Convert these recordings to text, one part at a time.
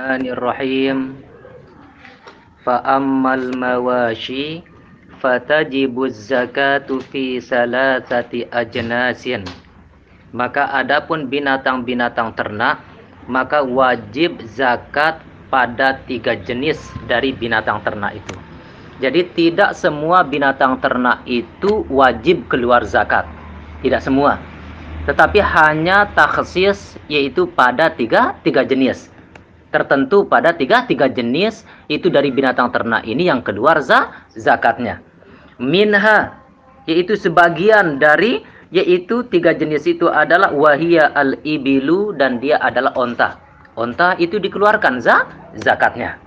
Bismillahirrahmanirrahim. Fa'ammal mawashi fatajibu zakatu fi salasati ajnasin. Maka adapun binatang-binatang ternak, maka wajib zakat pada tiga jenis dari binatang ternak itu. Jadi tidak semua binatang ternak itu wajib keluar zakat. Tidak semua tetapi hanya taksis yaitu pada tiga, tiga jenis tertentu pada tiga, tiga jenis itu dari binatang ternak ini yang keluar za, zakatnya minha yaitu sebagian dari yaitu tiga jenis itu adalah wahia al-ibilu dan dia adalah onta onta itu dikeluarkan za, zakatnya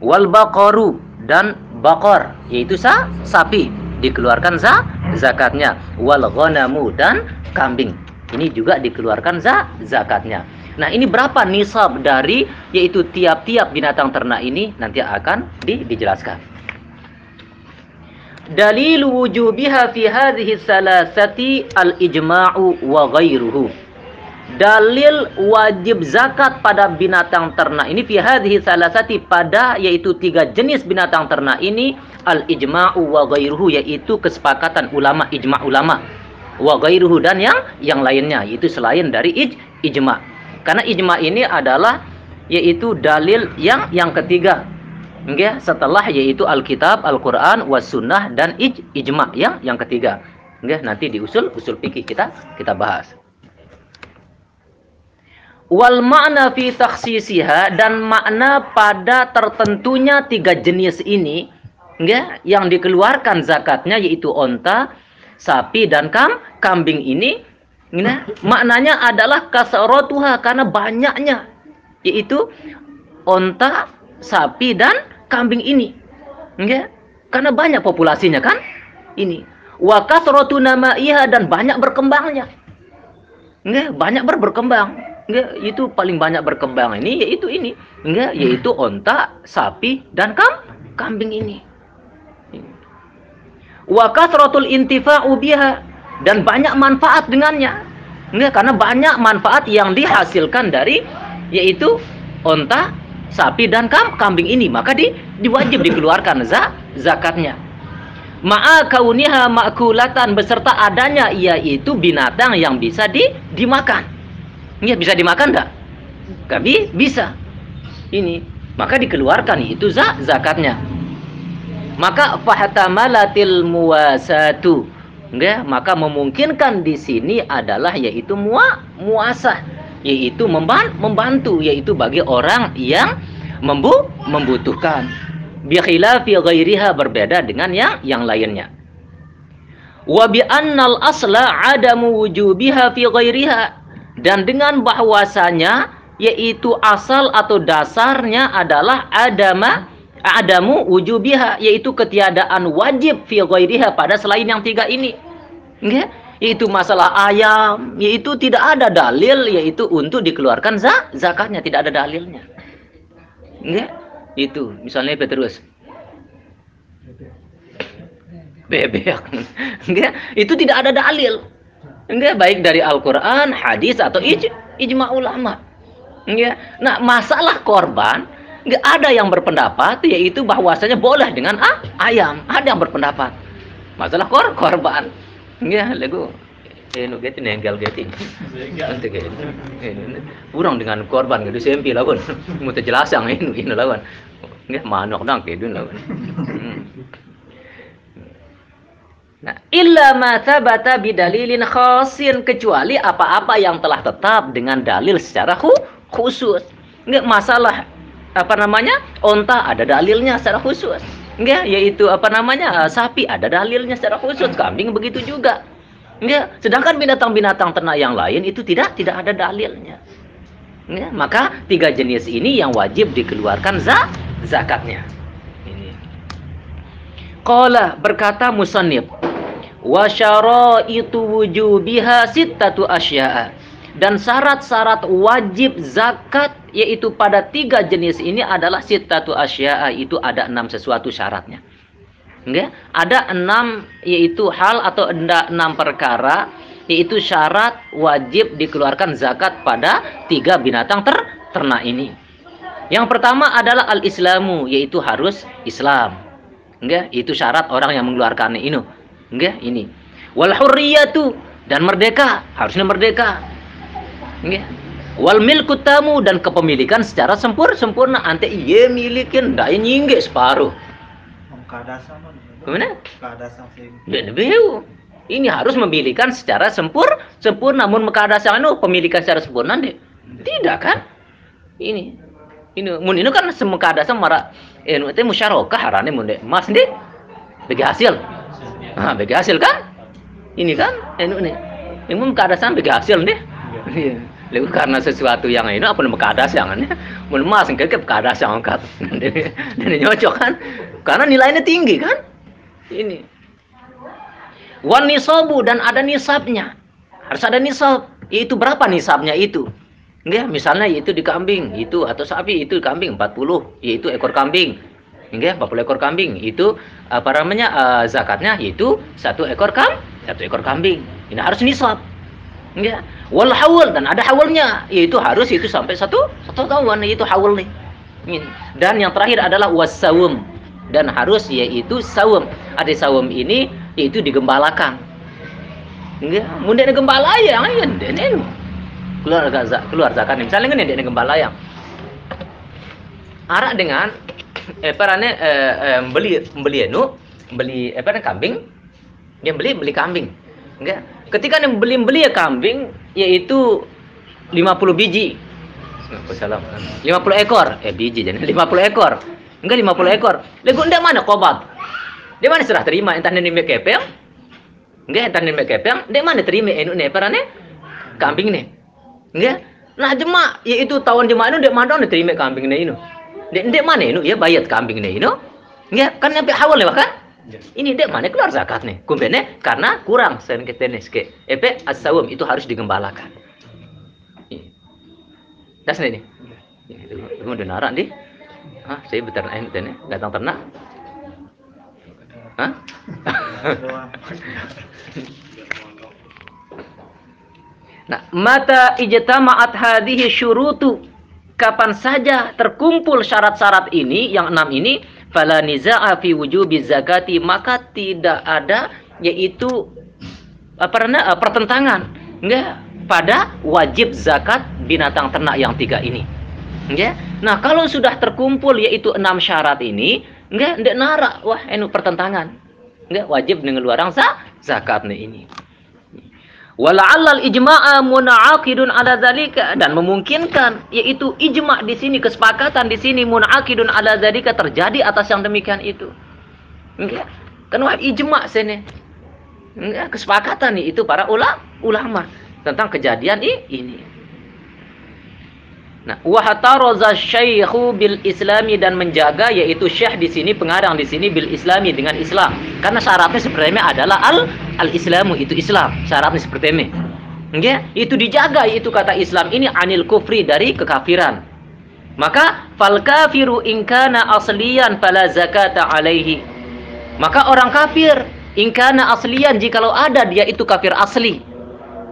wal baqaru dan bakor yaitu sa, sapi dikeluarkan za, zakatnya wal ghanamu dan kambing. Ini juga dikeluarkan za zakatnya. Nah, ini berapa nisab dari yaitu tiap-tiap binatang ternak ini nanti akan di, dijelaskan. Dalil wujubiha fi hadhihi salasati al-ijma'u wa ghairuhu. Dalil wajib zakat pada binatang ternak ini fi hadhihi salasati pada yaitu tiga jenis binatang ternak ini al-ijma'u wa ghairuhu yaitu kesepakatan ulama ijma' ulama wa ghairuhu dan yang yang lainnya yaitu selain dari ij, ijma. Karena ijma ini adalah yaitu dalil yang yang ketiga. Okay? Setelah yaitu Alkitab, Al-Qur'an, dan ij, ijma yang yang ketiga. Okay? Nanti di usul usul fikih kita kita bahas. Wal makna fi takhsisiha dan makna pada tertentunya tiga jenis ini okay? yang dikeluarkan zakatnya yaitu onta, sapi dan kam kambing ini nah, maknanya adalah kasrotuha karena banyaknya yaitu onta sapi dan kambing ini. Ya karena banyak populasinya kan? Ini. Wa kasratu namaiha dan banyak berkembangnya. Enggak banyak ber berkembang. Enggak itu paling banyak berkembang ini yaitu ini. Enggak yaitu onta sapi dan kam kambing ini. Wa kasratul intifa'u biha dan banyak manfaat dengannya. Enggak, karena banyak manfaat yang dihasilkan dari yaitu onta, sapi dan kam, kambing ini, maka di diwajib dikeluarkan za, zakatnya. Ma'a kauniha ma'kulatan beserta adanya yaitu binatang yang bisa di dimakan. Ini bisa dimakan enggak? Kami bisa. Ini maka dikeluarkan itu za, zakatnya maka fahtamalatil muwasatu enggak maka memungkinkan di sini adalah yaitu mua muasah yaitu membantu yaitu bagi orang yang membu membutuhkan. Bi khilafi ghairiha berbeda dengan yang yang lainnya. Wa bi annal asla adamu wujubiha fi ghairiha. Dan dengan bahwasanya yaitu asal atau dasarnya adalah adama adamu wujubiha yaitu ketiadaan wajib fi ghairiha pada selain yang tiga ini. Nggak? Yaitu masalah ayam, yaitu tidak ada dalil yaitu untuk dikeluarkan zak, zakatnya tidak ada dalilnya. Nggak? Itu misalnya Petrus. Bebek. Nggak? Itu tidak ada dalil. Nggak? Baik dari Al-Qur'an, hadis atau ij, ijma ulama. Nggak? Nah, masalah korban nggak ada yang berpendapat yaitu bahwasanya boleh dengan ah, ayam. Ada yang berpendapat. Masalah kor korban. Ya lagu ini geti nenggal geti. Nanti kurang dengan korban gitu sempi lawan. Mau terjelasan ini ini lawan. Nggak manok dong gitu lawan. Nah, illa ma thabata bidalilin khasin kecuali apa-apa yang telah tetap dengan dalil secara khusus. Enggak masalah apa namanya? Onta ada dalilnya secara khusus. Enggak yaitu apa namanya? Sapi ada dalilnya secara khusus. Kambing begitu juga. Enggak sedangkan binatang-binatang ternak yang lain itu tidak tidak ada dalilnya. Enggak maka tiga jenis ini yang wajib dikeluarkan za, zakatnya. Ini. Qala berkata musannif wa syaraitu wujubiha sittatu asya'a dan syarat-syarat wajib zakat yaitu pada tiga jenis ini adalah sitatu asya'a itu ada enam sesuatu syaratnya. Enggak? Ada enam yaitu hal atau enam perkara yaitu syarat wajib dikeluarkan zakat pada tiga binatang ter ternak ini. Yang pertama adalah al-islamu yaitu harus Islam. Enggak, itu syarat orang yang mengeluarkan ini. Enggak, ini. Wal dan merdeka, harusnya merdeka. Enggak. Wal milku tamu dan kepemilikan secara sempur sempurna. Ante iya milikin, ndak nyingge separuh. Gimana? Dan beu. Ini harus memilikan secara sempur, sempurna. Namun mekadasan itu pemilikan secara sempurna deh. Tidak kan? Ini. Ini mun ini kan semekadasan mara enu teh musyarakah harane mun deh. Mas deh. Bagi hasil. Ah, bagi hasil kan? Ini kan enu nih. Ini mun mekadasan bagi hasil deh. Iya. Lalu karena sesuatu yang ini apa nama kadas yang ini, mun mas ke kadas yang angkat, dan nyocok kan, karena nilainya tinggi kan, ini. Wan nisabu dan ada nisabnya, harus ada nisab. Itu berapa nisabnya itu? Enggak, misalnya itu di kambing, itu atau sapi itu di kambing 40, yaitu ekor kambing. Enggak, 40 ekor kambing. Itu apa namanya uh, zakatnya itu satu ekor kam, satu ekor kambing. Ini harus nisab. Enggak. Wal hawl dan ada hawalnya, yaitu harus itu sampai satu satu tahun itu hawl nih. Dan yang terakhir adalah wasawum dan harus yaitu sawum. Ada sawum ini yaitu digembalakan. Enggak, munda gembala yang ya denen. Keluar zakat, keluar zakat. Misalnya kan dia gembala yang arak dengan eh parane eh, eh, beli beli anu beli eh parane kambing dia beli beli kambing enggak ketika dia beli beli ya kambing yaitu 50 biji. Salam. 50 ekor. Eh biji jadi 50 ekor. Enggak 50 ekor. Lego ndak mana kobat? Dia mana serah terima entah nini kepeng? Enggak entah nini kepeng. Dia mana terima enu ne parane kambing nih enggak? Nah jema yaitu tahun jema itu dia mana terima kambing nih Dek, dek mana ini? Ya bayat kambing nih, ini. Enggak, kan nyampe awal ya kan? Ini dek mana keluar zakat nih? Kumpene karena kurang sen ketenes ke. Epe asawum itu harus digembalakan. Das nih. Itu mau denaran di. Hah, saya beternak ini datang ternak. Hah? nah, mata ijtama'at hadhihi syurutu kapan saja terkumpul syarat-syarat ini yang enam ini fala niza'a fi wujubi zakati maka tidak ada yaitu apa namanya pertentangan. Enggak pada wajib zakat binatang ternak yang tiga ini. Enggak nah kalau sudah terkumpul yaitu enam syarat ini enggak enggak nara wah enu pertentangan. Enggak wajib mengeluarkan zakat nih ini Wala'allal ijma'a muna'aqidun ala dzalika dan memungkinkan yaitu ijma' di sini kesepakatan di sini muna'aqidun ala dzalika terjadi atas yang demikian itu. Enggak. Wah ijma' sini. Enggak kesepakatan nih itu para ulama ulama tentang kejadian ini. Nah, wahataraza syaikhu bil islami dan menjaga yaitu syekh di sini pengarang di sini bil islami dengan Islam. Karena syaratnya sebenarnya adalah al al islamu itu Islam. Syaratnya seperti ini. Okay? Itu dijaga itu kata Islam ini anil kufri dari kekafiran. Maka fal kafiru inkana asliyan fala zakata alaihi. Maka orang kafir inkana asliyan jikalau ada dia itu kafir asli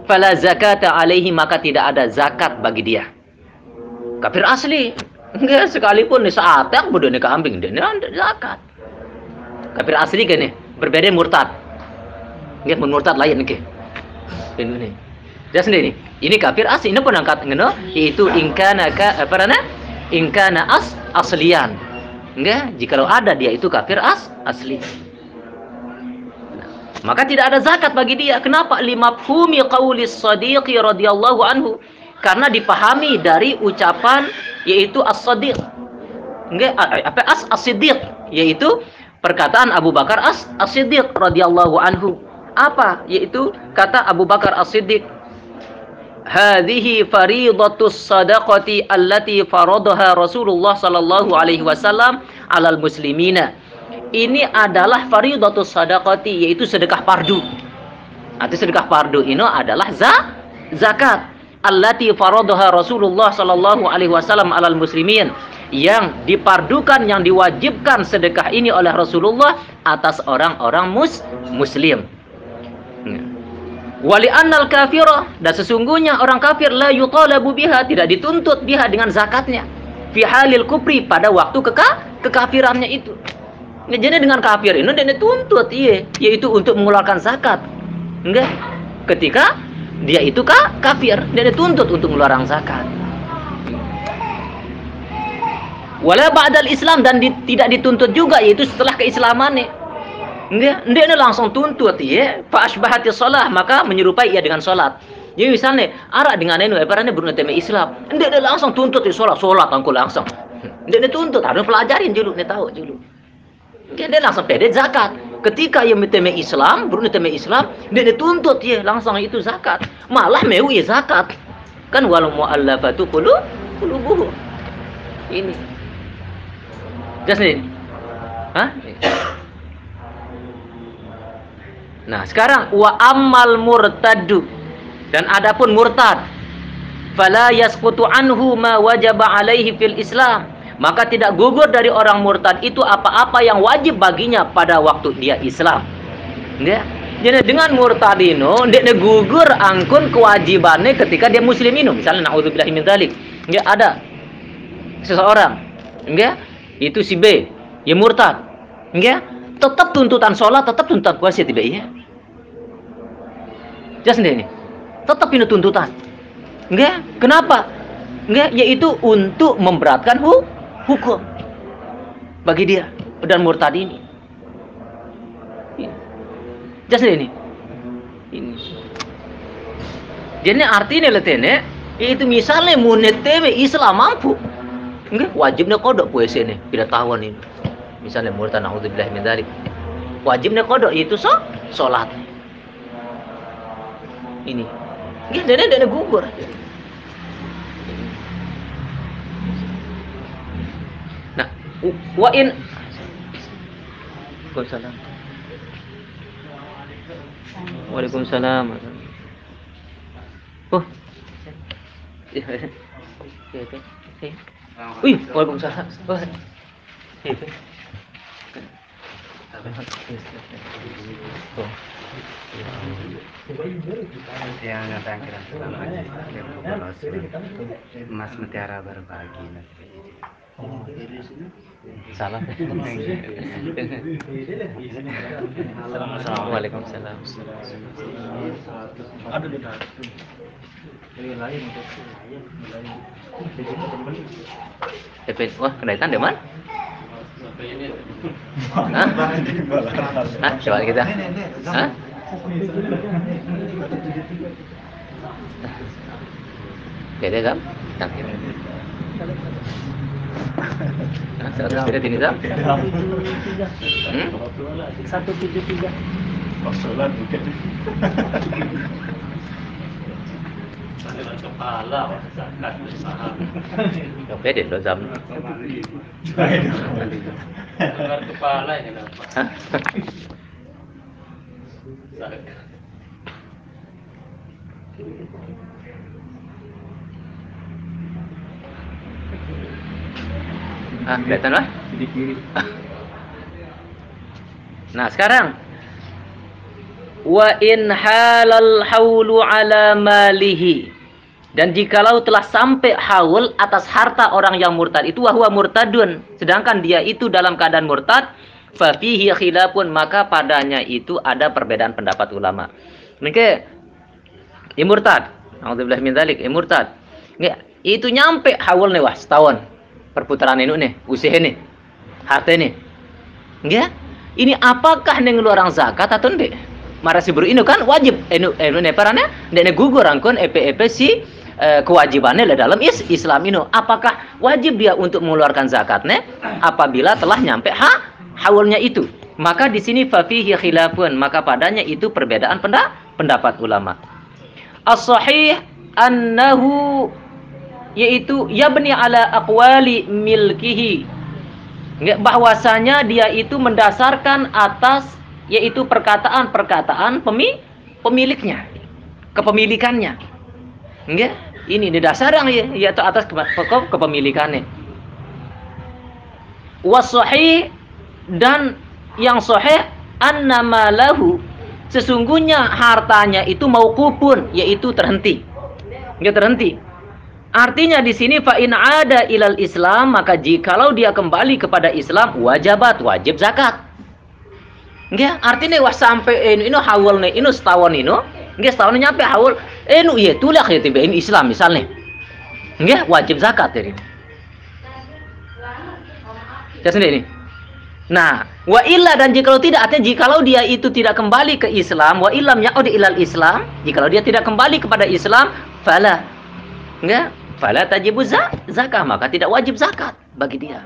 fala zakata alaihi maka tidak ada zakat bagi dia kafir asli. Enggak sekalipun nih saat yang bodoh nih kambing dia nih zakat. Kafir asli nih berbeda murtad. Enggak murtad lain nih ini dia sendiri. Ini kafir asli ini penangkat ngono itu ingkana ka apa namanya? Ingkana as aslian. Enggak jikalau ada dia itu kafir as asli. Maka tidak ada zakat bagi dia. Kenapa? Lima fumi qaulis sadiqi radhiyallahu anhu karena dipahami dari ucapan yaitu as-siddiq. Enggak apa as as-siddiq yaitu perkataan Abu Bakar as as-siddiq radhiyallahu anhu. Apa? Yaitu kata Abu Bakar as-siddiq hadhihi faridatus sadaqati allati faradaha Rasulullah sallallahu alaihi wasallam alal muslimina. Ini adalah faridatus sadaqati yaitu sedekah fardu. Arti sedekah fardu ini adalah za zakat allati faradaha Rasulullah sallallahu alaihi wasallam alal muslimin yang dipardukan yang diwajibkan sedekah ini oleh Rasulullah atas orang-orang mus muslim. Wali annal kafira dan sesungguhnya orang kafir la yutalabu biha tidak dituntut biha dengan zakatnya. fi halil kupri pada waktu keka kekafirannya itu. Nah, jadi dengan kafir ini dia tuntut iya, yaitu untuk mengeluarkan zakat. Enggak. Ketika dia itu kah kafir, dia dituntut untuk mengeluarkan zakat. Wala ba'dal Islam dan di, tidak dituntut juga yaitu setelah keislamannya. Enggak, dia langsung tuntut ya. Fa asbahati shalah maka menyerupai ia dengan salat. Jadi misalnya arak dengan ini ibaratnya bernama Islam. Dia, dia langsung tuntut di sholat, sholat aku langsung. Dia, dia tuntut, harus pelajarin dulu, dia tahu dulu. Dia, dia langsung pede zakat. Ketika ia miteme Islam, bernama Islam, dia, dia tuntut ya langsung itu zakat. Malah mau ya zakat. Kan walau mu'allafatu qulu qulubuhum. Ini. Jelas nih? Hah? Nah, sekarang wa amal murtadu dan adapun murtad fala yasqutu anhu ma wajaba alaihi fil Islam maka tidak gugur dari orang murtad itu apa-apa yang wajib baginya pada waktu dia Islam. Ya. Jadi dengan murtad ini dia gugur angkun kewajibannya ketika dia muslim ini. Misalnya naudzubillah min dzalik. Ya ada seseorang, ya, itu si B ya murtad enggak tetap tuntutan sholat tetap tuntutan puasa tidak iya jelas ini tetap ini tuntutan enggak kenapa enggak yaitu untuk memberatkan hu hukum bagi dia dan murtad ini jelas ini ini jadi artinya letene itu misalnya muneteme Islam mampu Enggak, wajibnya kodok puasa ini, tidak tahuan ini. Misalnya murtad naudzubillah min dzalik. Wajibnya kodok itu so, salat. Ini. Enggak, dia dia gugur. Nah, wa in Waalaikumsalam. Waalaikumsalam. Oh. Ya, ya, ya. Wih, Waalaikumsalam. Oh. yang datang kira Mas Mutiara berbagi Salam. Assalamualaikum salam. Ada di lain wah kenaikan di mana? Hah? Hah? Coba kita. Hah? Beda kan? Tangkir. Seratus beda ini tak? Satu tujuh tiga. Masalah bukan. kepala zakat Yang pede loh zam. Dengar kepala ini kenapa? Ah, kelihatan lah? Nah, sekarang wa in halal haulu ala malihi dan jikalau telah sampai haul atas harta orang yang murtad itu wahwa murtadun sedangkan dia itu dalam keadaan murtad fafihi khilafun maka padanya itu ada perbedaan pendapat ulama. Oke. Ya murtad. Alhamdulillah min dzalik, ya murtad. Nggak, itu nyampe haul nih wah setahun perputaran ini nih, usia ini. Harta ini. Nggak? Ini apakah nih ngeluaran zakat atau enggak? Marasi buru ini kan wajib enu enu ne parane ne gugur angkon EP EP si eh, kewajibannya dalam is Islam ini. Apakah wajib dia untuk mengeluarkan zakatnya apabila telah nyampe ha haulnya itu? Maka di sini fafihi khilafun, maka padanya itu perbedaan pendapat ulama. As-sahih annahu yaitu yabni ala aqwali milkihi. Bahwasanya dia itu mendasarkan atas yaitu perkataan-perkataan pemi, pemiliknya kepemilikannya. Enggak ini di dasar yang yaitu atas pokok kepemilikannya. Wasohi dan yang sahih annama lahu sesungguhnya hartanya itu mau kupun yaitu terhenti. Enggak terhenti Artinya di sini fa in ada ilal Islam maka jikalau dia kembali kepada Islam wajibat wajib zakat. Nggih, artinya wah sampai ini ini hawal nih, ini setahun ini, nggih setahun nyampe hawal, nu iya tulah ya tiba ini Islam misalnya. Nggih, wajib zakat ini. Saya sendiri. Nah, wa illa dan jikalau tidak artinya jikalau dia itu tidak kembali ke Islam, wa illam ya'ud ilal Islam, jikalau dia tidak kembali kepada Islam, fala. Enggak? Fala tajibu za- zakah, maka tidak wajib zakat bagi dia.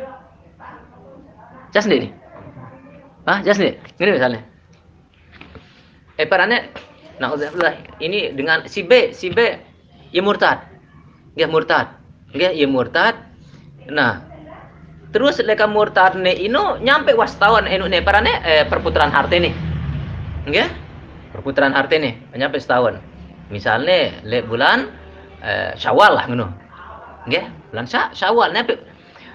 Saya sendiri. Hah, saya sendiri. Ini misalnya. Eh, perannya Nah, ini dengan si B, si B ya murtad. Dia murtad. Dia ya murtad. Nah, terus leka murtad ne ino nyampe wastawan eno ne parane eh, perputaran harta nih. Nggih? Perputaran harta nih nyampe setahun. Misalnya le bulan eh, Syawal lah ngono. Nggih? Bulan Sya Syawal nyampe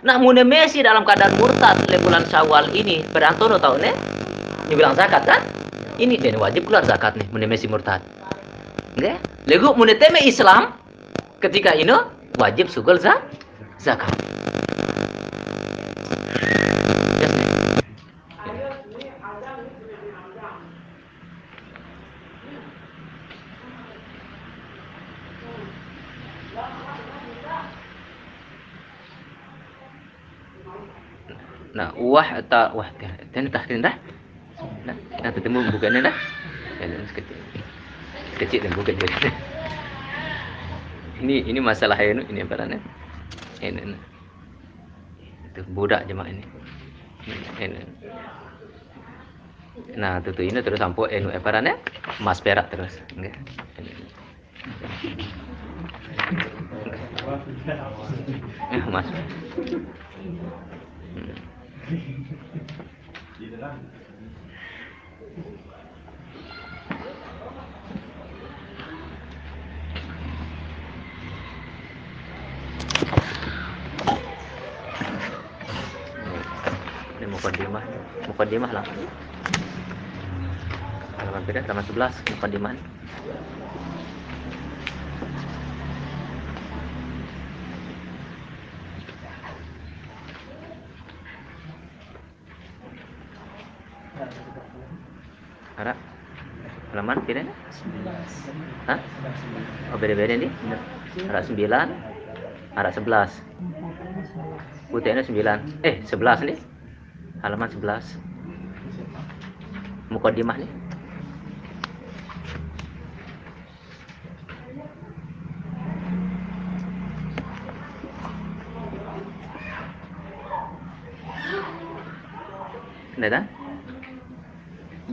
Nah, mune Messi dalam keadaan murtad le bulan Syawal ini berantono tahu ne? Bilang zakat kan? Ini dia wajib keluar zakat nih mune Messi murtad. Nggih? Lego teme Islam ketika ini wajib sugul za zakat. Yes, nih. Nah, wah atau wah, dan tahrin dah. Nah, nah ketemu bukannya dah. Ya, dan kecil. Dan bukan jadi. Ini ini masalah ini ini apa namanya? Ini, ini. Itu budak jemaah ini. Ini. Nah, itu tuh ini terus sampo enu apa namanya? Mas perak terus. Enggak. Eh, mas. Hmm. Ini mukaddimah, mukaddimah lah. Halaman beda halaman 11 mukaddimah. Ada kira Hah? Oh beda-beda nih. Ada 9, ada 11. Putihnya 9. Eh, 11 nih. Halaman 11. Mukaddimah nih. Kan?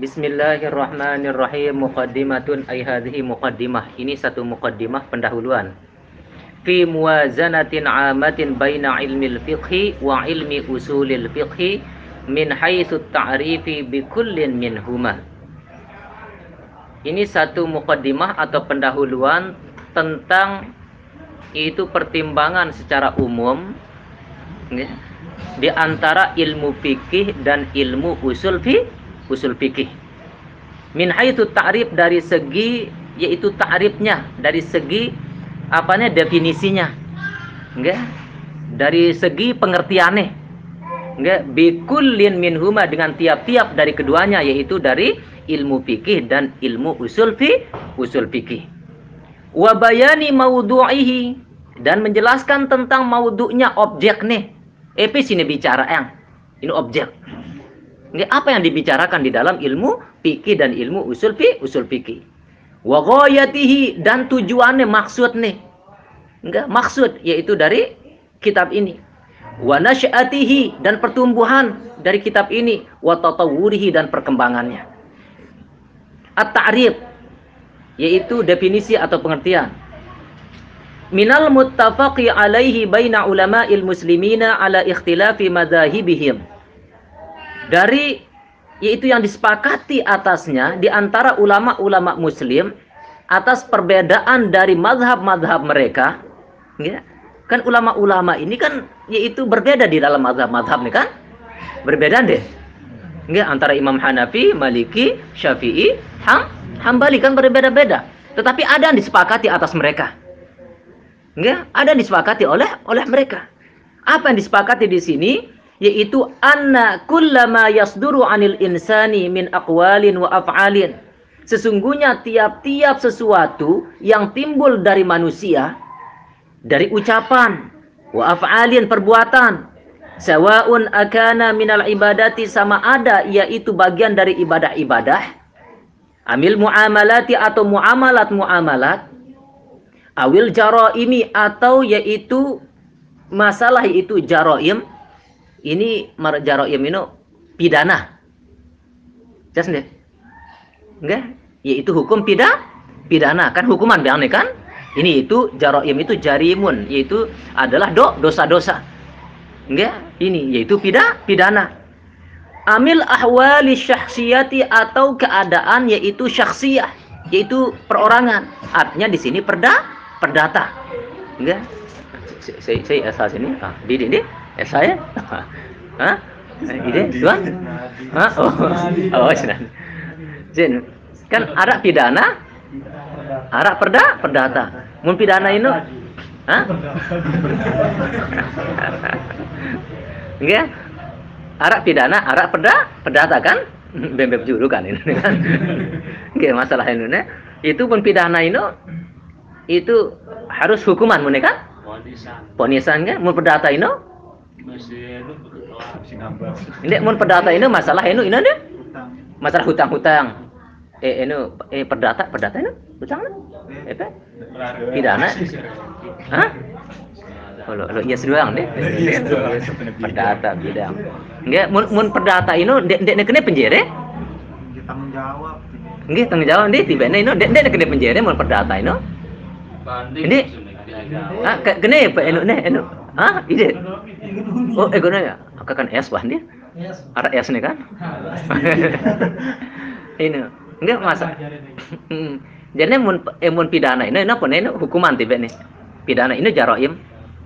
Bismillahirrahmanirrahim. Muqaddimatun ay hadhihi muqaddimah. Ini satu muqaddimah pendahuluan. Fi muwazanatin amatin baina ilmi al-fiqhi wa ilmi usulil fiqhi min haitsu ta'rifi bi kullin minhuma ini satu muqaddimah atau pendahuluan tentang itu pertimbangan secara umum di antara ilmu fikih dan ilmu usul fi usul fikih. Min haitsu ta'rif dari segi yaitu ta'rifnya, dari segi apanya definisinya. Enggak? Dari segi pengertiannya. Enggak? Kullin minhuma dengan tiap-tiap dari keduanya yaitu dari ilmu fikih dan ilmu usul fi usul fikih. Wa bayani maudhu'ihi dan menjelaskan tentang maudhu'nya objek nih. Epi sini bicara yang ini objek. Nggak, apa yang dibicarakan di dalam ilmu fikih dan ilmu usul fi usul fikih. Wa ghayatihi dan tujuannya maksud nih. Enggak, maksud yaitu dari kitab ini. Wa nasyatihi dan pertumbuhan dari kitab ini, wa tatawurihi dan perkembangannya. At-ta'rif yaitu definisi atau pengertian. Minal muttafaqi alaihi baina ulama'il muslimina ala ikhtilafi madahibihim dari yaitu yang disepakati atasnya di antara ulama-ulama muslim atas perbedaan dari mazhab-mazhab mereka ya. kan ulama-ulama ini kan yaitu berbeda di dalam mazhab-mazhab nih kan berbeda deh Nggak, antara Imam Hanafi, Maliki, Syafi'i, Ham, Hambali kan berbeda-beda. Tetapi ada yang disepakati atas mereka. Enggak, ada disepakati oleh oleh mereka. Apa yang disepakati di sini? Yaitu anna kullama yasduru anil insani min aqwalin wa af'alin. Sesungguhnya tiap-tiap sesuatu yang timbul dari manusia dari ucapan wa af'alin perbuatan sawaun akana minal ibadati sama ada yaitu bagian dari ibadah-ibadah amil muamalati atau muamalat muamalat awil jaraimi atau yaitu masalah itu jaroim ini mar jaroim ini pidana. Jelas nih enggak yaitu hukum pida pidana. Kan hukuman biang kan? Ini itu jaroim itu jarimun. Yaitu adalah do dosa-dosa. Enggak ini yaitu pida pidana. Amil ahwali syakhsiyati atau keadaan yaitu syakhsiyah. Yaitu perorangan. Artinya di sini perda perdata. Enggak saya saya asal sini. Ah di di ya saya Hah? Ide, tuan? Hah? Oh, oh, senang. Jen, kan arak pidana, arak perda, perdata. Mun pidana ini, hah? Enggak? Arak pidana, arak perda, perdata kan? Bembem juru kan ini kan. Enggak masalah ini. Itu pun pidana ini itu harus hukuman mun kan? Ponisan kan? Mun perdata ini ini mun perdata ini masalah ini ini deh. Masalah hutang-hutang. Eh ini eh perdata perdata ini hutang Eh apa? Pidana. Hah? Oh, lo, lo iya sedoang deh. Perdata bidang. Enggak, mun, mun perdata ini dek dek kena penjara. tanggung jawab Nggih, tanggung jawab deh tiba ini dek dek kena penjara mun perdata ini. Ini ah ke- kena apa enu ne enu. Ah, ide. Oh, eh guna ya. Aku kan es bah dia. Ada es nih kan? ini. Enggak masa. Jadi mun eh, mun pidana ini apa nih hukuman tiba nih. Pidana ini jaroim.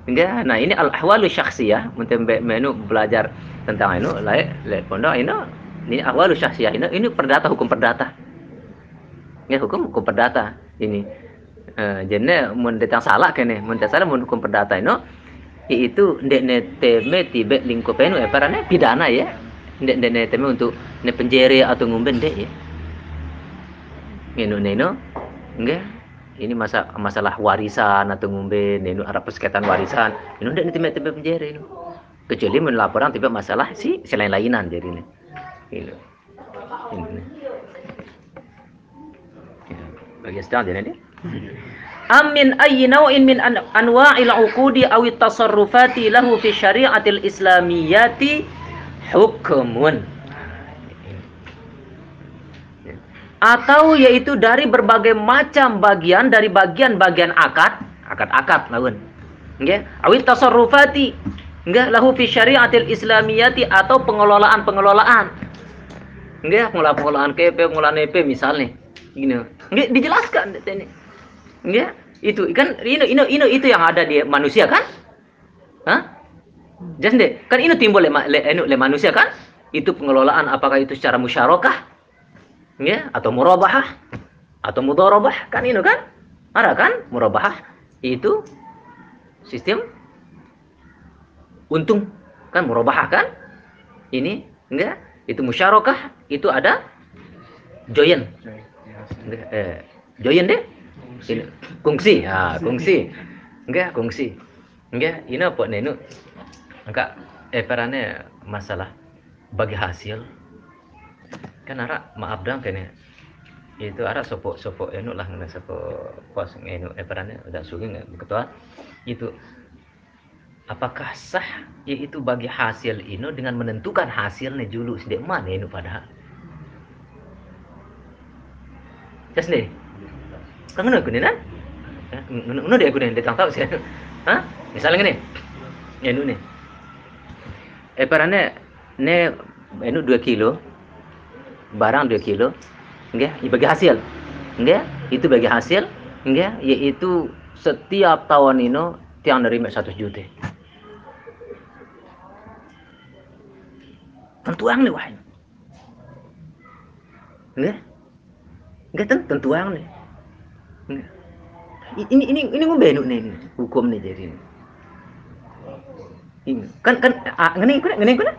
Enggak. Nah, ini al ahwalu syakhsiyah. Mun tembe menu belajar tentang ini lain lain pondok ini ini ahwalu syakhsiyah ini ini perdata hukum perdata. Ya hukum hukum perdata ini. Uh, jadi mun datang salah kene, mun datang salah mun hukum perdata ini itu ndek ne teme tibe lingkup enu ya parane pidana ya. Ndek ndek ne teme untuk ne atau ngumben dek ya. Menu neno enggak ini masa masalah warisan atau ngumben neno arah persengketaan warisan ini ndek ne teme teme penjere ini. Kecuali mun laporan tiba masalah si selain lainan jadi ini. Ini. Ini. Ya, Bagi start dia ni. Am min ayyi naw'in min an anwa'il 'uqudi aw at-tasarrufati lahu fi syari'atil islamiyyati hukmun. Atau yaitu dari berbagai macam bagian dari bagian-bagian akad, akad-akad lawan. Nggih, awit tasarrufati. Nggih, lahu fi syari'atil islamiyyati atau pengelolaan-pengelolaan. Nggih, pengelolaan-pengelolaan KP, pengelolaan EP misalnya. Gini. Nggih, dijelaskan ini. Nggih, itu kan ini ini ini itu yang ada di manusia kan? Hah? Jelas deh. Kan ini timbul le, le, le, le manusia kan? Itu pengelolaan apakah itu secara musyarakah? Ya, atau murabahah atau mudharabah kan ini kan? Ada kan murabahah itu sistem untung kan murabahah kan? Ini enggak? Itu musyarakah itu ada join. Eh, join deh. Kongsi, ha, kongsi. Enggak, kongsi. Enggak, ini apa? Ini enggak eh perane masalah bagi hasil. Kan ara maaf dong kene. Itu ara sopo sopo enu lah ngene sopo pos ngenu eh perane udah sugi enggak ketua. Itu apakah sah yaitu bagi hasil ini dengan menentukan hasilnya dulu sedek mana ini padahal Just nih. Kan ngono kunin kan? Ngono dia kunin dia tahu sih. Misalnya gini. Ya nu. Eh parane ne enu 2 kilo. Barang 2 kilo. Nggih, bagi hasil. Nggih, itu bagi hasil. Nggih, yaitu setiap tahun ini tiang nerima 100 juta. Tentuang nih wah. Nggih. Nggih ten tentuang nih. Ini ini ini ngombe nu nih hukum nih jadi ini. Ini. Kan kan ah, ngene kuna ngene kuna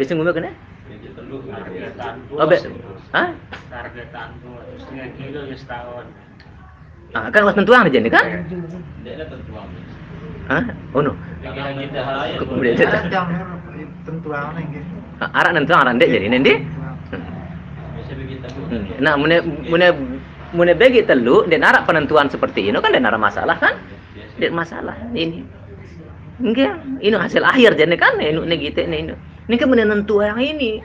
biasa ngombe kuna oh be ah Targetan tuh setengah kilo ya setahun. ah kan was tentuang aja nih kan? Ah oh no. Kemudian Ada saya yang tentuan gitu. arak nentuang arak dek jadi nanti. Nah, mune mune mune bagi telu dan narak penentuan seperti ini kan dan narak masalah kan? Dek masalah ini. Enggak, ini hasil akhir jadi kan ini ini gitu ini. Ini kan menentu yang ini.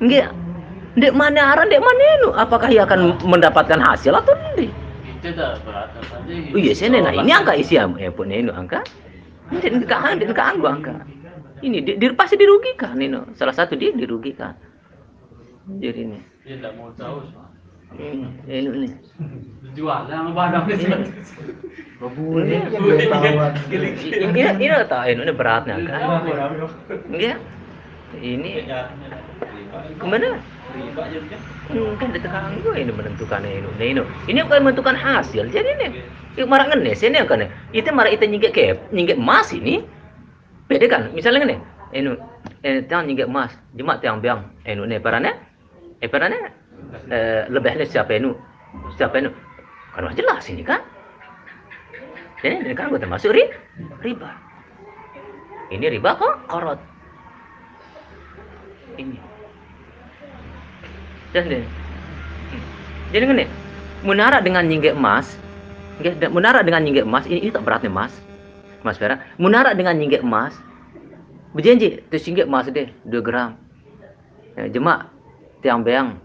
Enggak. Dek mana aran dek mana ini? Apakah ia akan mendapatkan hasil atau tidak? Oh iya, sini nah ini angka isi ya pun ini angka. Dan kan dan kan angka. Ini di, di- pasti dirugikan ini. Salah satu dia dirugikan. Jadi ini. Dia tidak mau tahu. Ini ini. Jual lah barang gue tahuan. ini ini ini tahu ini, beratnya kan enggak ini ke mana Hmm, kan ditekan gue ini menentukan ini ini ini bukan menentukan hasil jadi ini itu marah ngenes ini kan itu marah itu nyinggit ke nyinggit emas ini beda kan misalnya ini ini ini tiang nyinggit emas jemaat tiang biang ini ini parane eh parane eh lebihnya siapa ini siapa ini kan jelas ini kan jadi ini kan gue termasuk ri, riba. Ini riba kok korot. Ini. Hmm. Jadi gini, menara dengan nyinggir emas, menara dengan nyinggir emas ini, ini tak beratnya emas. Mas Vera, menara dengan nyinggir emas, berjanji tu singgit emas deh 2 gram. Jemaah tiang beang,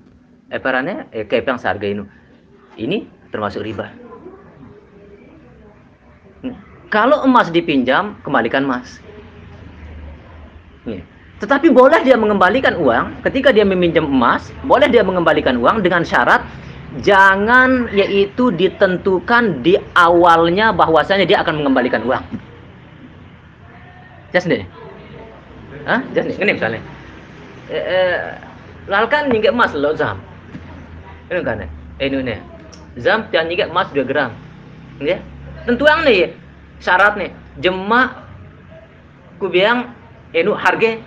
eh parane, eh yang seharga ini. Ini termasuk riba. Kalau emas dipinjam, kembalikan emas. Ya. Tetapi boleh dia mengembalikan uang ketika dia meminjam emas, boleh dia mengembalikan uang dengan syarat jangan yaitu ditentukan di awalnya bahwasanya dia akan mengembalikan uang. Jelas nih? Hah? Jelas nih? Ini misalnya. Eh, eh, lalkan nyinggit emas lo zam. Ini kan? Eh, ini nih. Zam tiang nyinggit emas 2 gram. Ya. Tentu yang nih syarat nih jema ku biang enu harga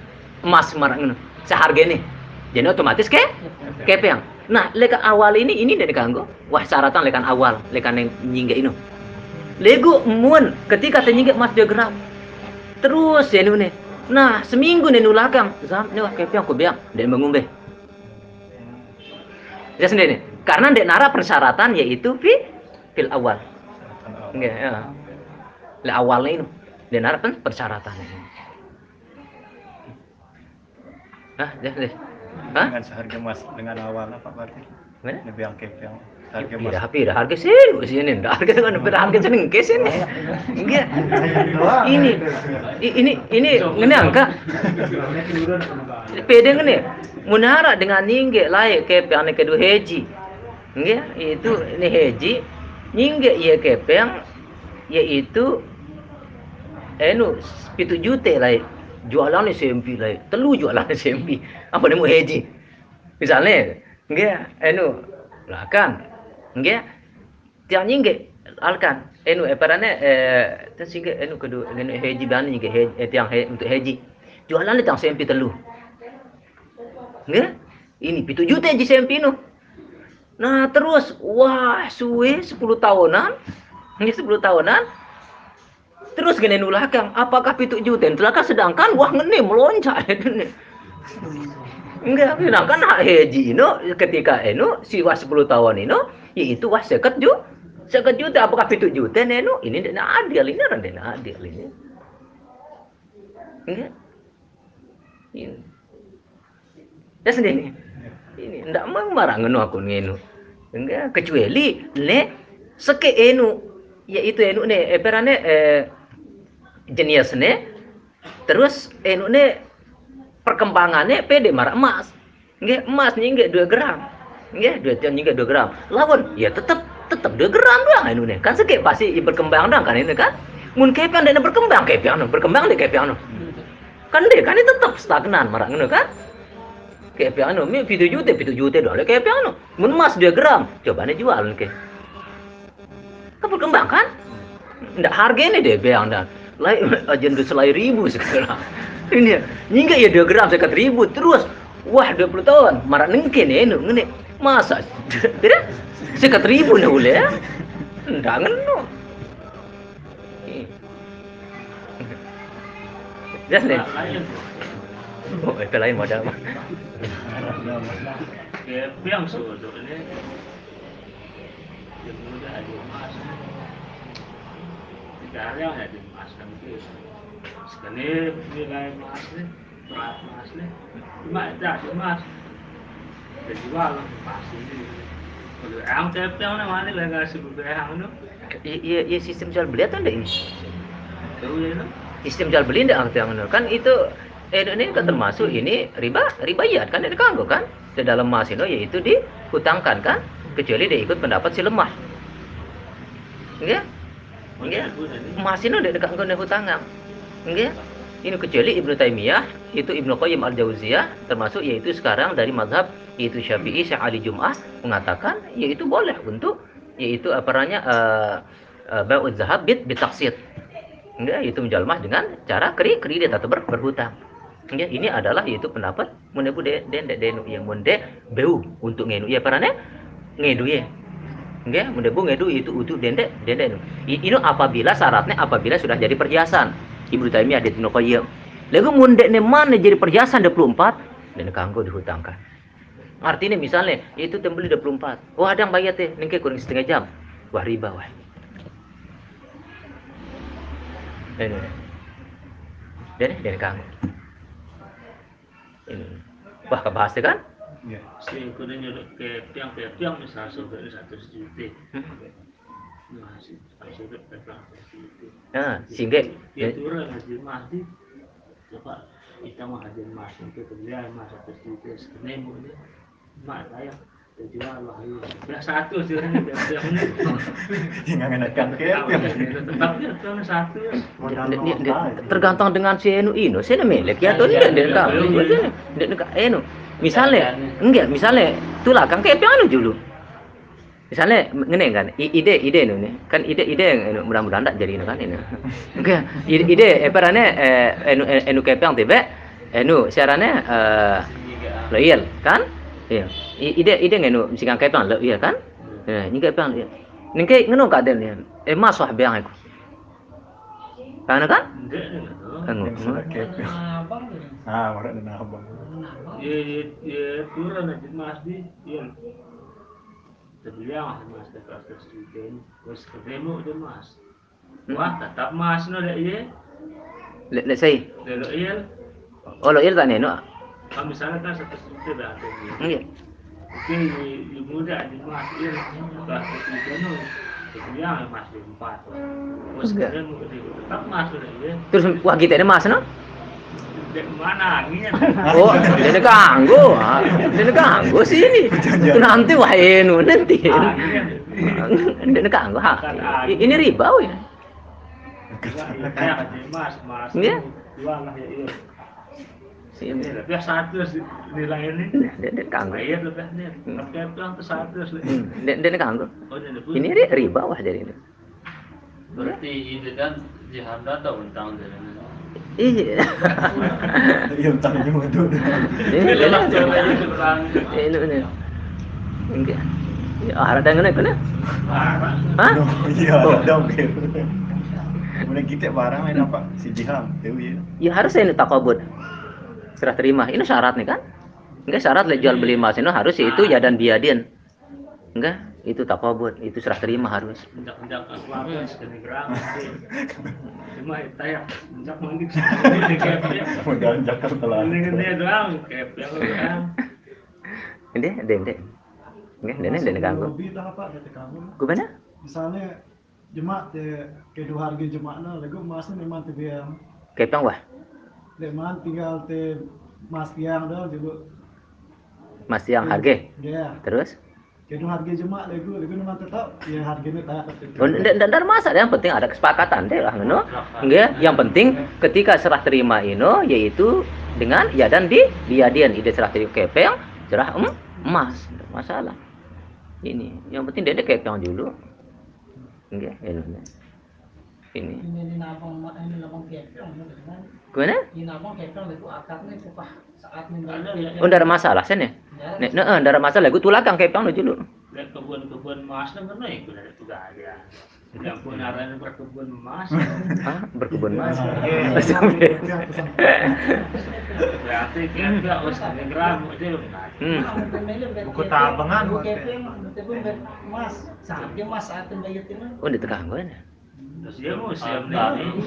emas marang anu seharga nih jadi otomatis ke? Kepeang nah leka awal ini ini dari kanggo wah syaratan lekan awal. Lekan yang nyingga inu lego mun ketika tenyingga emas dia gerak terus enu nih nah seminggu nih nulakang zam nih wah kepeang ku biang dan mengumbe ya sendiri karena dek nara persyaratan yaitu fi fil awal Enggak, ya. Lah awalnya itu dan harapan persyaratannya. Hah, deh, deh. Hah? dengan seharga emas dengan awalnya Pak berarti Mana? lebih angkep yang harga emas Pira pira harga sih sini, ndak harga kan harga sini ke sini. Enggak. Ini i- ini ini ngene angka. Pede ngene. Munara dengan nyingge layak ke yang kedua heji. Enggak, itu ini heji nyingge iya ke yang yaitu enu pitu juta lah jualan ni sempi lah telu jualan ni sempi apa ni mau heji? Misalnya enggak enu lah kan enggak tiang nyingge alkan enu eh parane eh tu singge enu kedua enu heji bani nyingge heji eh, tiang he, untuk heji. Jualan ni tiang sempi telu enggak ini pitu juta sempi nu. Nah terus wah suwe 10 tahunan. Ini 10 tahunan. Terus gini nulakang apakah pitu juta nulakang sedangkan wah ngene meloncat enggak sedangkan hak haji ini ketika ini si wah 10 tahun ini yaitu wah seket ju seket juta. Apakah pitu juta neno ini tidak adil ini orang tidak adil ini. Enggak? Ini ya sendiri? Ini ndak marah ngenu aku ngenu enggak kecuali le seke enu. Yaitu enu ne eh, perane eh, jenis ne terus enu ne perkembangannya pede marah emas. Enggak emas nyingge 2 gram. Enggak dua tiang nyingge 2 gram. Lawan ya tetap tetap 2 gram doang enu ne kan seke pasti berkembang doang kan ini kan? Mun kepiang dan berkembang kepiang no berkembang deh kepiang no kan deh kan ini tetap stagnan marah ngono kan kayak piano mi pitu juta pitu juta doang kayak piano mun emas 2 gram coba nih jual ke berkembang kan? Nggak harga ini deh beang dan lain udah selai ribu sekarang. Ini nyingga ya dua gram sekat ribu terus. Wah 20 tahun marah nengke nih nu ngene. Masa tidak sekat ribu nih boleh ya? Ngenu. Jelas nih. Itu lain modal mah. emas. Kan itu ngasih beberapa itu Iya, sistem jual beli atau enggak ini? ya Sistem jual beli enggak kan itu eh ini kan termasuk ini riba ribayat kan ini kanggo kan? Di dalam mas itu yaitu dihutangkan kan? Kecuali dia ikut pendapat si lemah. Enggak enggak mas itu tidak kanggo hutangan. Enggak ini kecuali Ibnu Taimiyah itu Ibnu Qayyim al Jauziyah termasuk yaitu sekarang dari mazhab yaitu Syafi'i Syekh Ali Jum'ah mengatakan yaitu boleh untuk yaitu apa namanya eh uh, bai'uz zahab bit bitaksid enggak itu menjalmah dengan cara kredit atau ber, berhutang enggak ini adalah yaitu pendapat munebu de den de denu. Yang munde beu untuk ngenu. Ya parane ngedu ya enggak munebu ngedu itu untuk dende dende ini apabila syaratnya apabila sudah jadi perhiasan. Ibnu Taimiyah di Ibnu Qayyim lalu munde ne mana jadi perhiasan 24 dan kanggo dihutangkan. Artinya misalnya itu tembeli 24 wah ada yang bayar teh nengke kurang setengah jam. Wah riba wah. Dan dan kanggo ini wah kebahas kan? Iya. si kuda nyuruh kepiang kepiang misal surga ini satu juta masih surga kepiang satu juta nah sehingga dia turun haji masjid apa kita mah haji masjid itu kerja mas satu juta sebenarnya mau dia mak saya satu sih ini ini Jangan satu. Dia- dia- dia- tergantung dengan si enu ino si milik ya tuh dia dia kang dia enu misalnya enggak misalnya tulah kang kayak piano dulu. Misalnya ngene kan ide ide nih kan ide ide yang mudah-mudahan tak jadi kan ini enggak ide ide eh perane eh enu enu kepiang tiba enu siarannya eh loyal kan iya. I- ide ide ngenu mesti kang kepiang loyal kan? Eh ni kepiang iya. Ni kayak ngono kaden ya eh mas wah biang aku kan? Kan kan Yang sudah kepiang. Ah, orang dan abang. ya ya ya turun haji masjid ya terbilang mas dekat atas juta ini terus ketemu dia mas. Wah tetap mas no dek ya let let's say. Lalu iya, oh loyal tak neno kalau misalnya kan satu ada ni. iya Oke, di, di muda di mas iya, kalau satu juta no, terbilang mas di empat. Terus dia tetap mas udah ya. terus wah kita ini mas no mana anginnya? oh dia nak kanggo ah nak kanggo sini nanti wah enu nanti Anginnya. dia nak kanggo ha I- ini riba ya Kayak kayak mas, mas. Iya. Ya iya. Sini Tapi satu sih nilai ini. dia dia kanggo Bayar lebih nih. Tapi yang tuh. Hmm, dia dia nak kanggo Oh, ini ini riba wah jadi ini Berarti ini kan jihad ada untang dari ini. iya Iya, tanya itu. ini lah ini ceweknya kurang. ini ini enggak ya ada dengan itu nah Hah? Oh, Iya, Oh. oke. Kemudian kita barang main apa? Si Jiham, ya. Ya harus ini takabut. Serah terima. Ini syarat nih kan? Enggak syarat lah jual beli emas ini harus itu ya dan biadin. Enggak, itu takabut, itu serah terima harus. Gram. Cuma tanya, menjak mandi ini. Ini kan. Ini deh, deh. Enggak, deh, deh, deh ganggu. Lebih dah apa kata kamu? Gimana? Misalnya jemaat te kedua harga jemaatnya lagu masnya memang te biar Kepang wah, leman tinggal te mas tiang dah juga Mas yang harga. ya Terus? kedua harga jemaat lagu lagu memang tetap ya harganya tak kata Oh, ndak ndak masalah, yang penting ada kesepakatan deh lah, ngono. Enggak, yang penting ketika serah terima ino yaitu dengan ya dan di biadin ide serah terima kepeng, serah em, emas, ndak masalah. Ini, yang penting dia kepeng dulu. Nggih, ini. Ini. Kan. Gimana? Itu. Oh, ndak ada masalah sen ya? Nek, nah, ndak ada masalah. Gue tulakang kepang dulu. Lihat kebun-kebun emas mana ikut ada juga ada. Yang pun arahnya berkebun emas. Ah, berkebun mas. Berarti kira harus gram aja Hmm. Buku tabangan, Buku Mas. kepeng, tapi mas, sampai mas saat bayar itu. Oh, di tekan gue.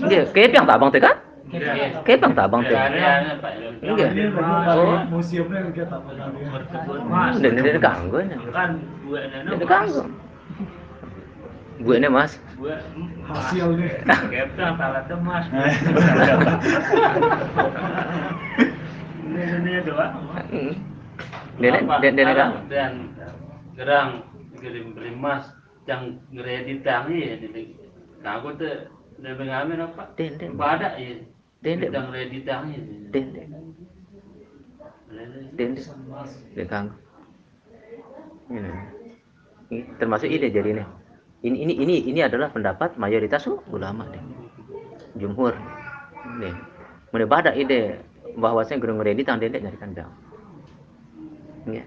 Nggih, kepang tabang teh kan? Iya. Kepang tabang teh. Area-area Pak. Enggak. Ini Oh. museumnya Berkebun emas. Dan di tekan gue. Kan nenek. Gue. Gue ini mas. Gue hasil nih. Kepeng talat emas. Ini doang. Dene kan? Dan gerang kirim beli emas yang ngeredit tangi ya udah mengamen apa? Den, den. Pada ya. Den, den. Yang ngeredit tangi. Den, den. Den, den. Den kang. Ini. Ini termasuk ide jadi ini. Ini ini ini ini adalah pendapat mayoritas ulama deh. Jumhur. Nih. Mulai badak ide bahwasanya gerung ngredit tang dendek nyari kandang. Ya.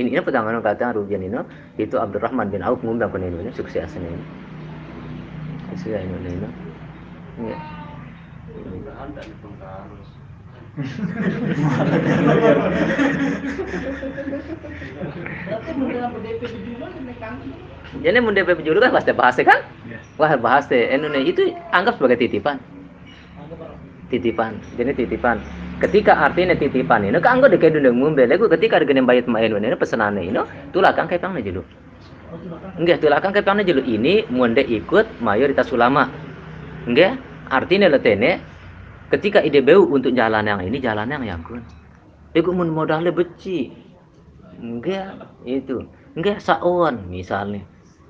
Ini ini pertama kata Rubian ini itu Abdurrahman bin Auf ngundang ke ini suksesnya ini. Sukses ini Ya. DP di jumlah ini kan. Jadi mun DP julu kan pasti bahas kan? Wah bahas teh Indonesia itu anggap sebagai titipan. Titipan. Jadi titipan. Ketika artinya titipan ini kan anggap dekat dunia ngumbe lagi ketika dengan bayat main ini pesanane ini tulakang kayak pang julu. Enggak tulakang kayak pang julu ini munde ikut mayoritas ulama. Enggak artinya letene ketika ide beu untuk jalan yang ini jalan yang yang kun. Dia mun modalnya beci. Enggak itu. Enggak saon misalnya.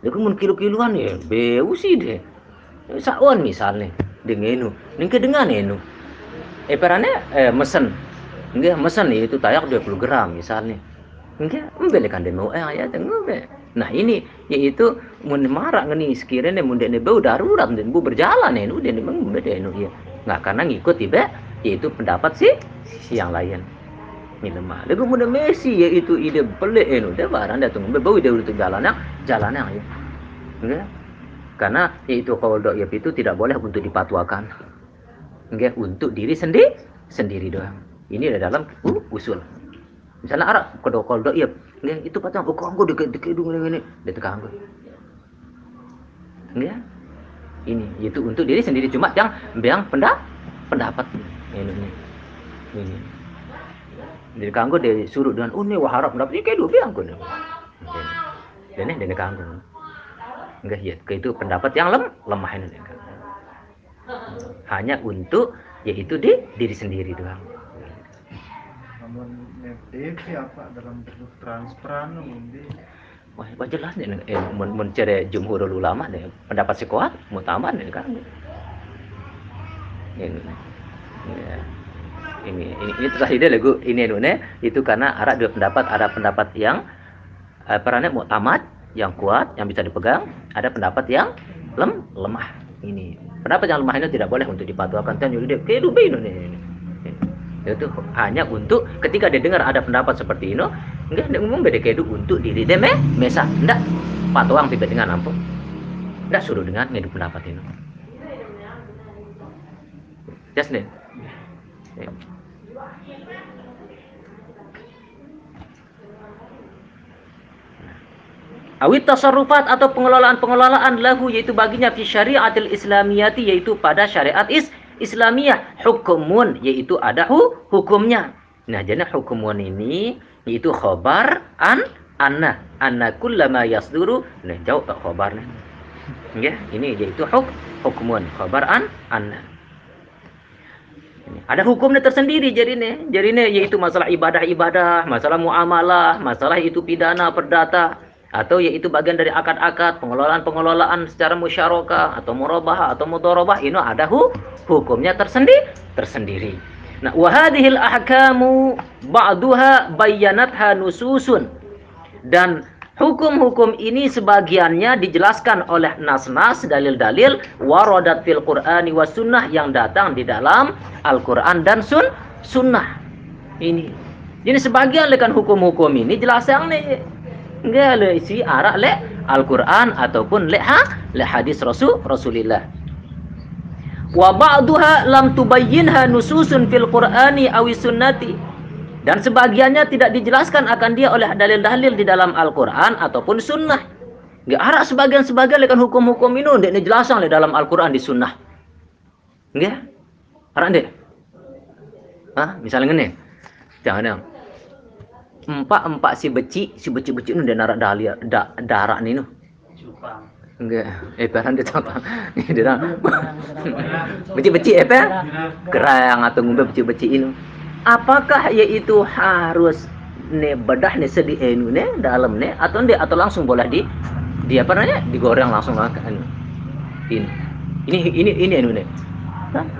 Dia mun kilo-kiloan ya beu sih deh. Saon misalnya dengan enu. Ning dengan enu. Eh perane eh mesen. Enggak mesen itu tayak 20 gram misalnya. Enggak membelikan demo eh ayat enggak. Nah ini yaitu mun marak ngeni sekiranya mun dene bau darurat dan bu berjalan enu dan memang beda ya. Nggak karena ngikut tiba yaitu pendapat si si yang lain minumah. Lagu muda Messi yaitu ide pelik enu dia barang dia tunggu bau dia untuk jalan yang jalan yang ya. Enggak. Karena yaitu kalau dok itu tidak boleh untuk dipatuakan. Enggak untuk diri sendiri sendiri doang. Ini ada dalam uh, usul. Misalnya kalau kalau dok enggak itu patang oh kanggo deket deket dulu ini dia tekan gue. Enggak. Ini itu untuk diri sendiri cuma yang yang pendapat pendapat ini ini. Jadi kanggo dia suruh dengan oh ini wah harap pendapat ini kayak dulu biang gue. Dan ini dia kanggo. Enggak ya, itu pendapat yang lem, lemah ini. Hanya untuk yaitu di diri sendiri doang. FDP apa dalam bentuk transparan di Wah, wah jelas nih, eh, mun, mun ulama nih, pendapat si kuat, mutaman nih kan. Ini, ini, ini, ini terus ide lagu ini nih, itu karena ada dua pendapat, ada pendapat yang eh, perannya muktamad, yang kuat, yang bisa dipegang, ada pendapat yang lem, lemah. Ini pendapat yang lemah ini tidak boleh untuk dipatuakan dan jadi dia ini nih. Itu hanya untuk ketika dia dengar ada pendapat seperti ini, enggak dia ngomong beda kedu untuk diri dia meh, mesa, enggak patuang tiba dengan ampun. Enggak suruh dengan ngedu pendapat ini. Just nih. Awit tasarrufat atau pengelolaan-pengelolaan lahu yaitu baginya fi syariatil islamiyati yaitu pada syariat is Islamiyah hukumun yaitu ada hu hukumnya. Nah, jadi hukumun ini yaitu khobar an anna anna kullama yasduru nah jauh tak khobarnya. Ya, ini yaitu huk hukumun khobar an anna. Ada hukumnya tersendiri jadi nih. Jadi nih yaitu masalah ibadah-ibadah, masalah muamalah, masalah itu pidana perdata atau yaitu bagian dari akad-akad pengelolaan-pengelolaan secara musyarakah atau murabah atau mudharabah ini ada hu hukumnya tersendiri tersendiri. Nah, wa hadhil ahkamu ba'duha bayyanatha nususun. Dan Hukum-hukum ini sebagiannya dijelaskan oleh nas-nas, dalil-dalil waradat fil Qur'ani was sunnah yang datang di dalam Al-Qur'an dan sun sunnah. Ini. Jadi sebagian lekan hukum-hukum ini jelas yang nih. Enggak le isi arak le Al-Qur'an ataupun le ha le hadis Rasul Rasulillah. Wa ba'duha lam tubayyinha nususun fil Qur'ani awi sunnati. Dan sebagiannya tidak dijelaskan akan dia oleh dalil-dalil di dalam Al-Quran ataupun sunnah. Nggak ada sebagian-sebagian lekan hukum-hukum ini tidak dijelaskan di dalam Al-Quran di sunnah. Nggak? Ada deh. Hah? Misalnya ini. Jangan yang. Empat-empat si beci, si beci-beci ini dia narak dalil, da, darah ini. Cupang. Enggak, eh peran dia tahu Ini dia Beci-beci eh pe? Kerang atau ngumbe beci-beci ini. Apakah yaitu harus ne bedah ne sedih enu ne dalam ne atau dia atau langsung boleh di dia apa namanya digoreng langsung makan ini ini ini ini enu ne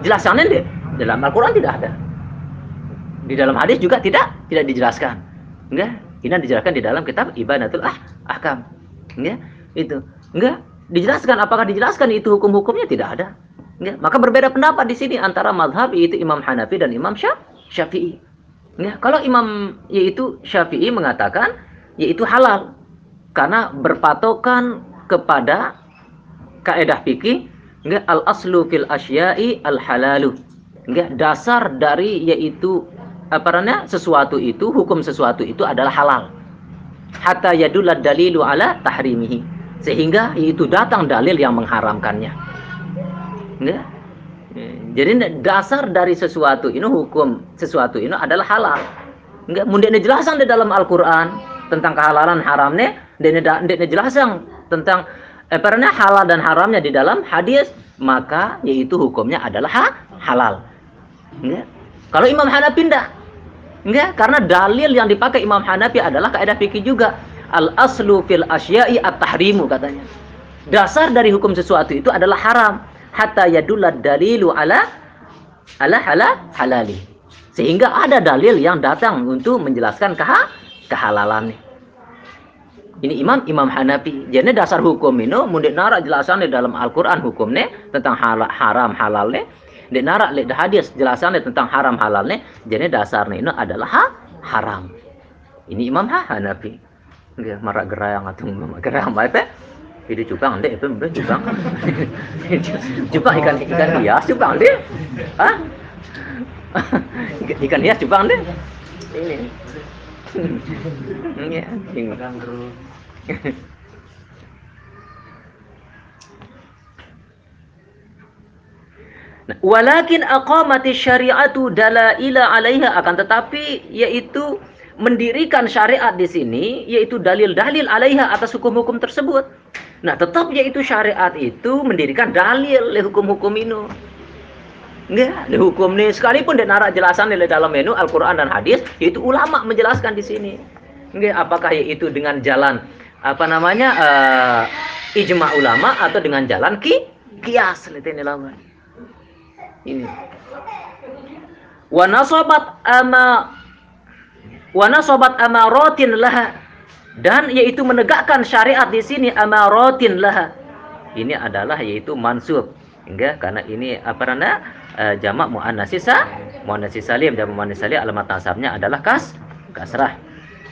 jelasannya deh dalam Al-Quran tidak ada di dalam hadis juga tidak tidak dijelaskan enggak? Ini dijelaskan di dalam kitab ibadatul ah ahkam. Enggak? Itu. Enggak? Dijelaskan. Apakah dijelaskan itu hukum-hukumnya? Tidak ada. Enggak? Maka berbeda pendapat di sini antara mazhab yaitu Imam Hanafi dan Imam Syaf Syafi'i. Enggak? Kalau Imam yaitu Syafi'i mengatakan yaitu halal. Karena berpatokan kepada kaidah fikih enggak? Al aslu fil asya'i al halalu enggak? Dasar dari yaitu apa namanya sesuatu itu hukum sesuatu itu adalah halal. Hatta yadulad dalilu ala tahrimihi. Sehingga itu datang dalil yang mengharamkannya. Enggak jadi dasar dari sesuatu ini hukum sesuatu ini adalah halal. Enggak mungkin dijelaskan di dalam Al-Qur'an tentang kehalalan haramnya dan tidak dijelaskan tentang apa namanya halal dan haramnya di dalam hadis maka yaitu hukumnya adalah ha halal. Kalau Imam Hanafi tidak Enggak, karena dalil yang dipakai Imam Hanafi adalah kaidah fikih juga. Al aslu fil asya'i at-tahrimu katanya. Dasar dari hukum sesuatu itu adalah haram hatta yadulad dalilu ala ala hala halali. Sehingga ada dalil yang datang untuk menjelaskan keha kehalalannya. Ini Imam Imam Hanafi. Jadi dasar hukum ini mundik narak jelasan di dalam Al-Qur'an hukumnya tentang hal, haram halalnya di narak le hadis jelasannya tentang haram halalnya jadi dasarnya ini adalah ha, haram. Ini Imam ha, Hanafi. Dia marak gerayang atau gerayang apa ini cupang deh itu mungkin cupang. Cupang ikan ikan hias cupang deh ah ikan hias cupang deh ini. Ini Ikan terus. Nah, walakin aqamati syariatu dalaila 'alaiha akan tetapi yaitu mendirikan syariat di sini yaitu dalil-dalil 'alaiha atas hukum-hukum tersebut. Nah, tetap yaitu syariat itu mendirikan dalil le hukum-hukum ini. Enggak, le hukum ini sekalipun dia narak jelasan di dalam menu Al-Qur'an dan hadis, yaitu ulama menjelaskan di sini. Enggak, apakah yaitu dengan jalan apa namanya uh, ijma ulama atau dengan jalan ki kias ini lawan ini. Wa nasabat ama wa nasabat amaratin laha. Dan yaitu menegakkan syariat di sini amaratin laha. Ini adalah yaitu mansub. Enggak karena ini apa namanya? Uh, jamak muannas sisa muannas salim. Jamak muannas salim alamat nasabnya adalah kas kasrah.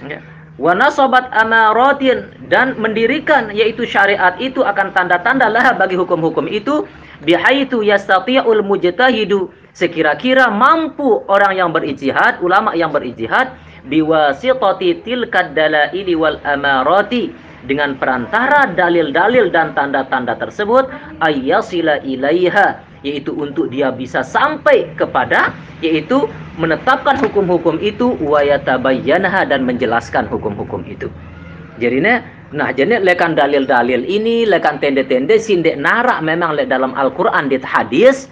Enggak. Nasabat amaratin dan mendirikan yaitu syariat itu akan tanda-tanda lah bagi hukum-hukum itu bihaitu yastati'ul mujtahidu. Sekira-kira mampu orang yang berijtihad ulama yang berijtihad biwasitati tilkad dalaili wal amarati. Dengan perantara dalil-dalil dan tanda-tanda tersebut ayyasila ilaiha. Yaitu untuk dia bisa sampai kepada yaitu menetapkan hukum-hukum itu wa yatabayyanaha dan menjelaskan hukum-hukum itu. Jadinya nah jadi lekan dalil-dalil ini lekan tende-tende sindek narak memang le dalam Al-Qur'an di hadis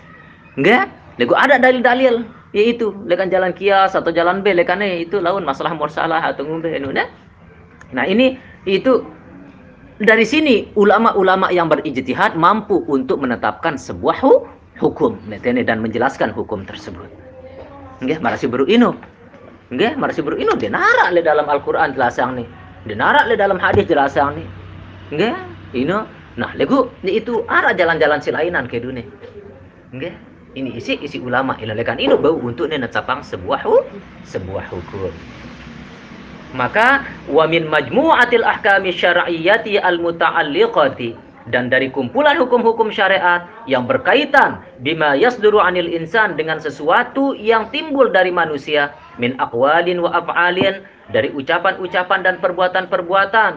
enggak lego ada dalil-dalil yaitu lekan jalan kias atau jalan B lekannya itu laun masalah mursalah atau ngumbe nah. Nah ini itu dari sini ulama-ulama yang berijtihad mampu untuk menetapkan sebuah hukum dan menjelaskan hukum tersebut. Nggih, marasi baru inu. Nggih, marasi baru inu dia narak le dalam Al-Qur'an jelasang nih. Dinarak le dalam hadis jelasang ni. Nggih, ino. Nah, legu ni itu arah jalan-jalan silainan ke dunia. Nggih. Ini isi isi ulama ilalekan ini bau untuk nenetapang sebuah hu, sebuah hukum. Maka wa min majmu'atil ahkami syar'iyyati al-muta'alliqati dan dari kumpulan hukum-hukum syariat yang berkaitan bima yasduru anil insan dengan sesuatu yang timbul dari manusia min aqwalin wa af'alin dari ucapan-ucapan dan perbuatan-perbuatan.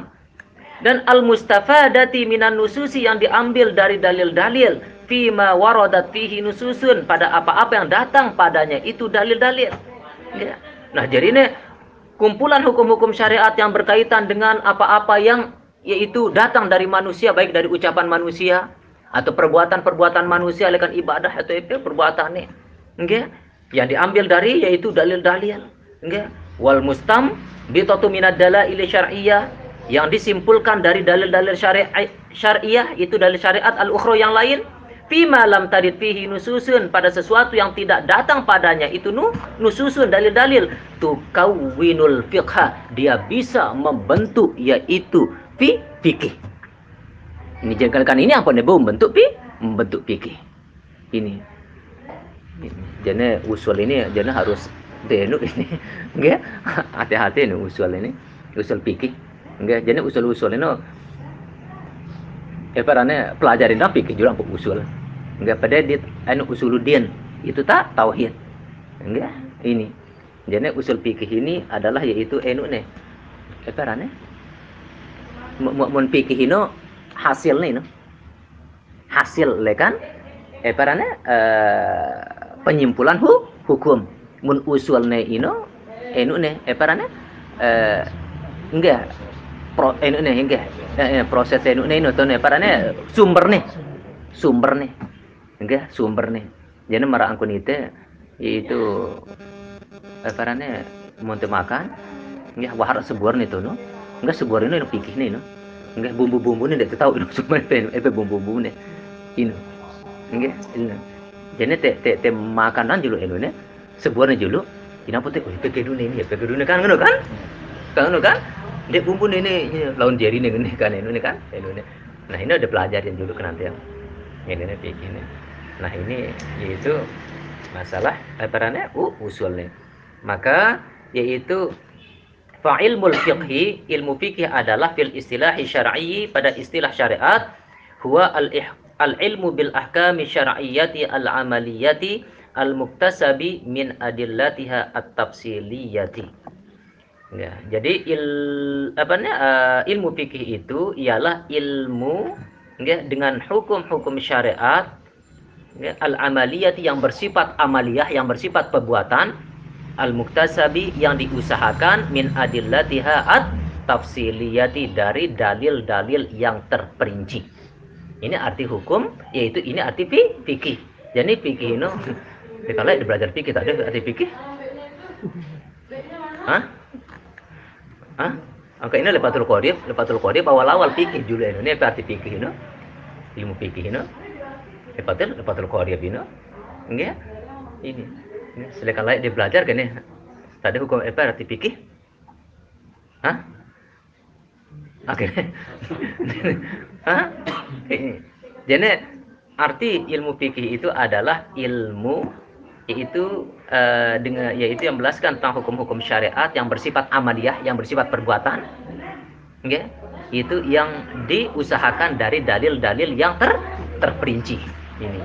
Dan al-mustafadati minan nususi yang diambil dari dalil-dalil fima waradat fihi nususun pada apa-apa yang datang padanya itu dalil-dalil. Ya. nah jadi ini kumpulan hukum-hukum syariat yang berkaitan dengan apa-apa yang yaitu datang dari manusia baik dari ucapan manusia atau perbuatan-perbuatan manusia lekan ibadah atau itu perbuatannya nggih yang diambil dari yaitu dalil-dalil. Nggih wal mustam bitatu minad dalail syar'iyyah yang disimpulkan dari dalil-dalil syariah itu dalil syariat al-ukhra yang lain. Fima lam tadid fihi nususun pada sesuatu yang tidak datang padanya itu nu nususun dalil-dalil. Tukawwinul fiqha dia bisa membentuk yaitu fi fikih. Ini jengkelkan ini apa nih membentuk fi membentuk fikih. Ini. Jadi usul ini jadi harus denu ini. Enggak hati-hati nih usul ini. Usul fikih. Enggak jadi usul-usul ini eh parane pelajarin dah fikih juga untuk usul. Enggak pada di anu usuluddin itu tak tauhid. Enggak ini. Jadi usul fikih ini adalah yaitu anu nih apa rane mun fikih ini hasil nih no. Hasil le kan? Eh parane eh, penyimpulan hu, hukum mun usul nih ino anu nih eh parane eh, enggak. Pro anu nih enggak. Eh, proses anu nih no tuh nih parane sumber nih sumber nih enggak sumber nih jadi marah angkun itu yaitu apa monte makan enggak wahar sebuah nih tuh no. Enggak sebuah ini pikir nih no. Enggak bumbu-bumbu nih tidak tahu itu sumber itu bumbu-bumbu nih ini enggak ini jadi te te te makanan julu ini nih sebuah nih julu ini apa teh pikir dunia ini ya dunia kan kan? Kan kan kan? Dia bumbu nih lawan jari nih kan ini kan? Ini nah ini ada pelajaran dulu nanti yang ini nih nih Nah ini yaitu masalah apa uh, usulnya. Maka yaitu fa'ilmul fiqhi ilmu fikih adalah fil istilahi syar'i pada istilah syariat. Huwa al al ilmu bil ahkami syar'iyyati al amaliyati al muktasabi min adillatiha at tafsiliyati ya jadi il apa uh, ilmu fikih itu ialah ilmu ya, dengan hukum-hukum syariat ya, al-amaliyati yang bersifat amaliyah yang bersifat perbuatan al-muktasabi yang diusahakan min adillatiha at tafsiliyati dari dalil-dalil yang terperinci. Ini arti hukum yaitu ini arti fikih. Jadi fikih ini kalau belajar fikih tadi arti fikih? Hah? Hah? Angka ini lepatul qadir, lepatul qadir awal-awal fikih dulu ini arti fikih ini. Ilmu fikih ini? Lepatul lepatul qaria bina nggih ini ini. Selekan layak dia belajar kan tadi hukum apa arti fikih? Hah? Oke hah? Jadi arti ilmu fikih itu adalah ilmu yaitu uh, dengan yaitu yang menjelaskan tentang hukum-hukum syariat yang bersifat amaliyah yang bersifat perbuatan okay? itu yang diusahakan dari dalil-dalil yang ter terperinci ini.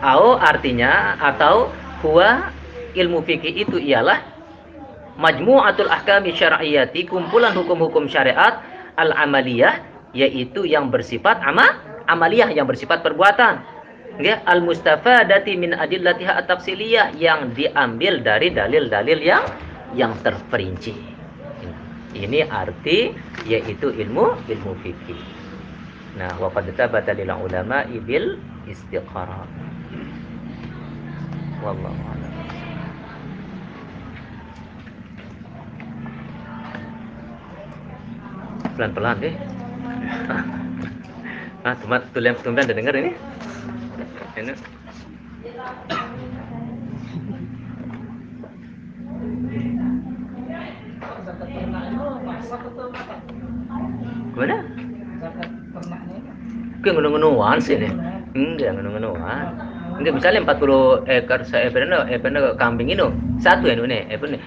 Au artinya atau huwa ilmu fikih itu ialah majmu'atul ahkami syar'iyyati kumpulan hukum-hukum syariat al-amaliyah yaitu yang bersifat ama amaliyah yang bersifat perbuatan. Ya, al-mustafadati min adillatiha at-tafsiliyah yang diambil dari dalil-dalil yang yang terperinci. Ini arti yaitu ilmu ilmu fikih. Nah, wa qad thabata lil ulama bil istiqara. Wallahu a'lam. Pelan-pelan deh. ah, teman tulian tumben udah dengar ini? Ini. Gimana? itu. Ke ngono-ngonoan sih nih. Enggak ngono-ngonoan. Enggak misalnya 40 ekor saya eh pernah kambing ini satu ya nih,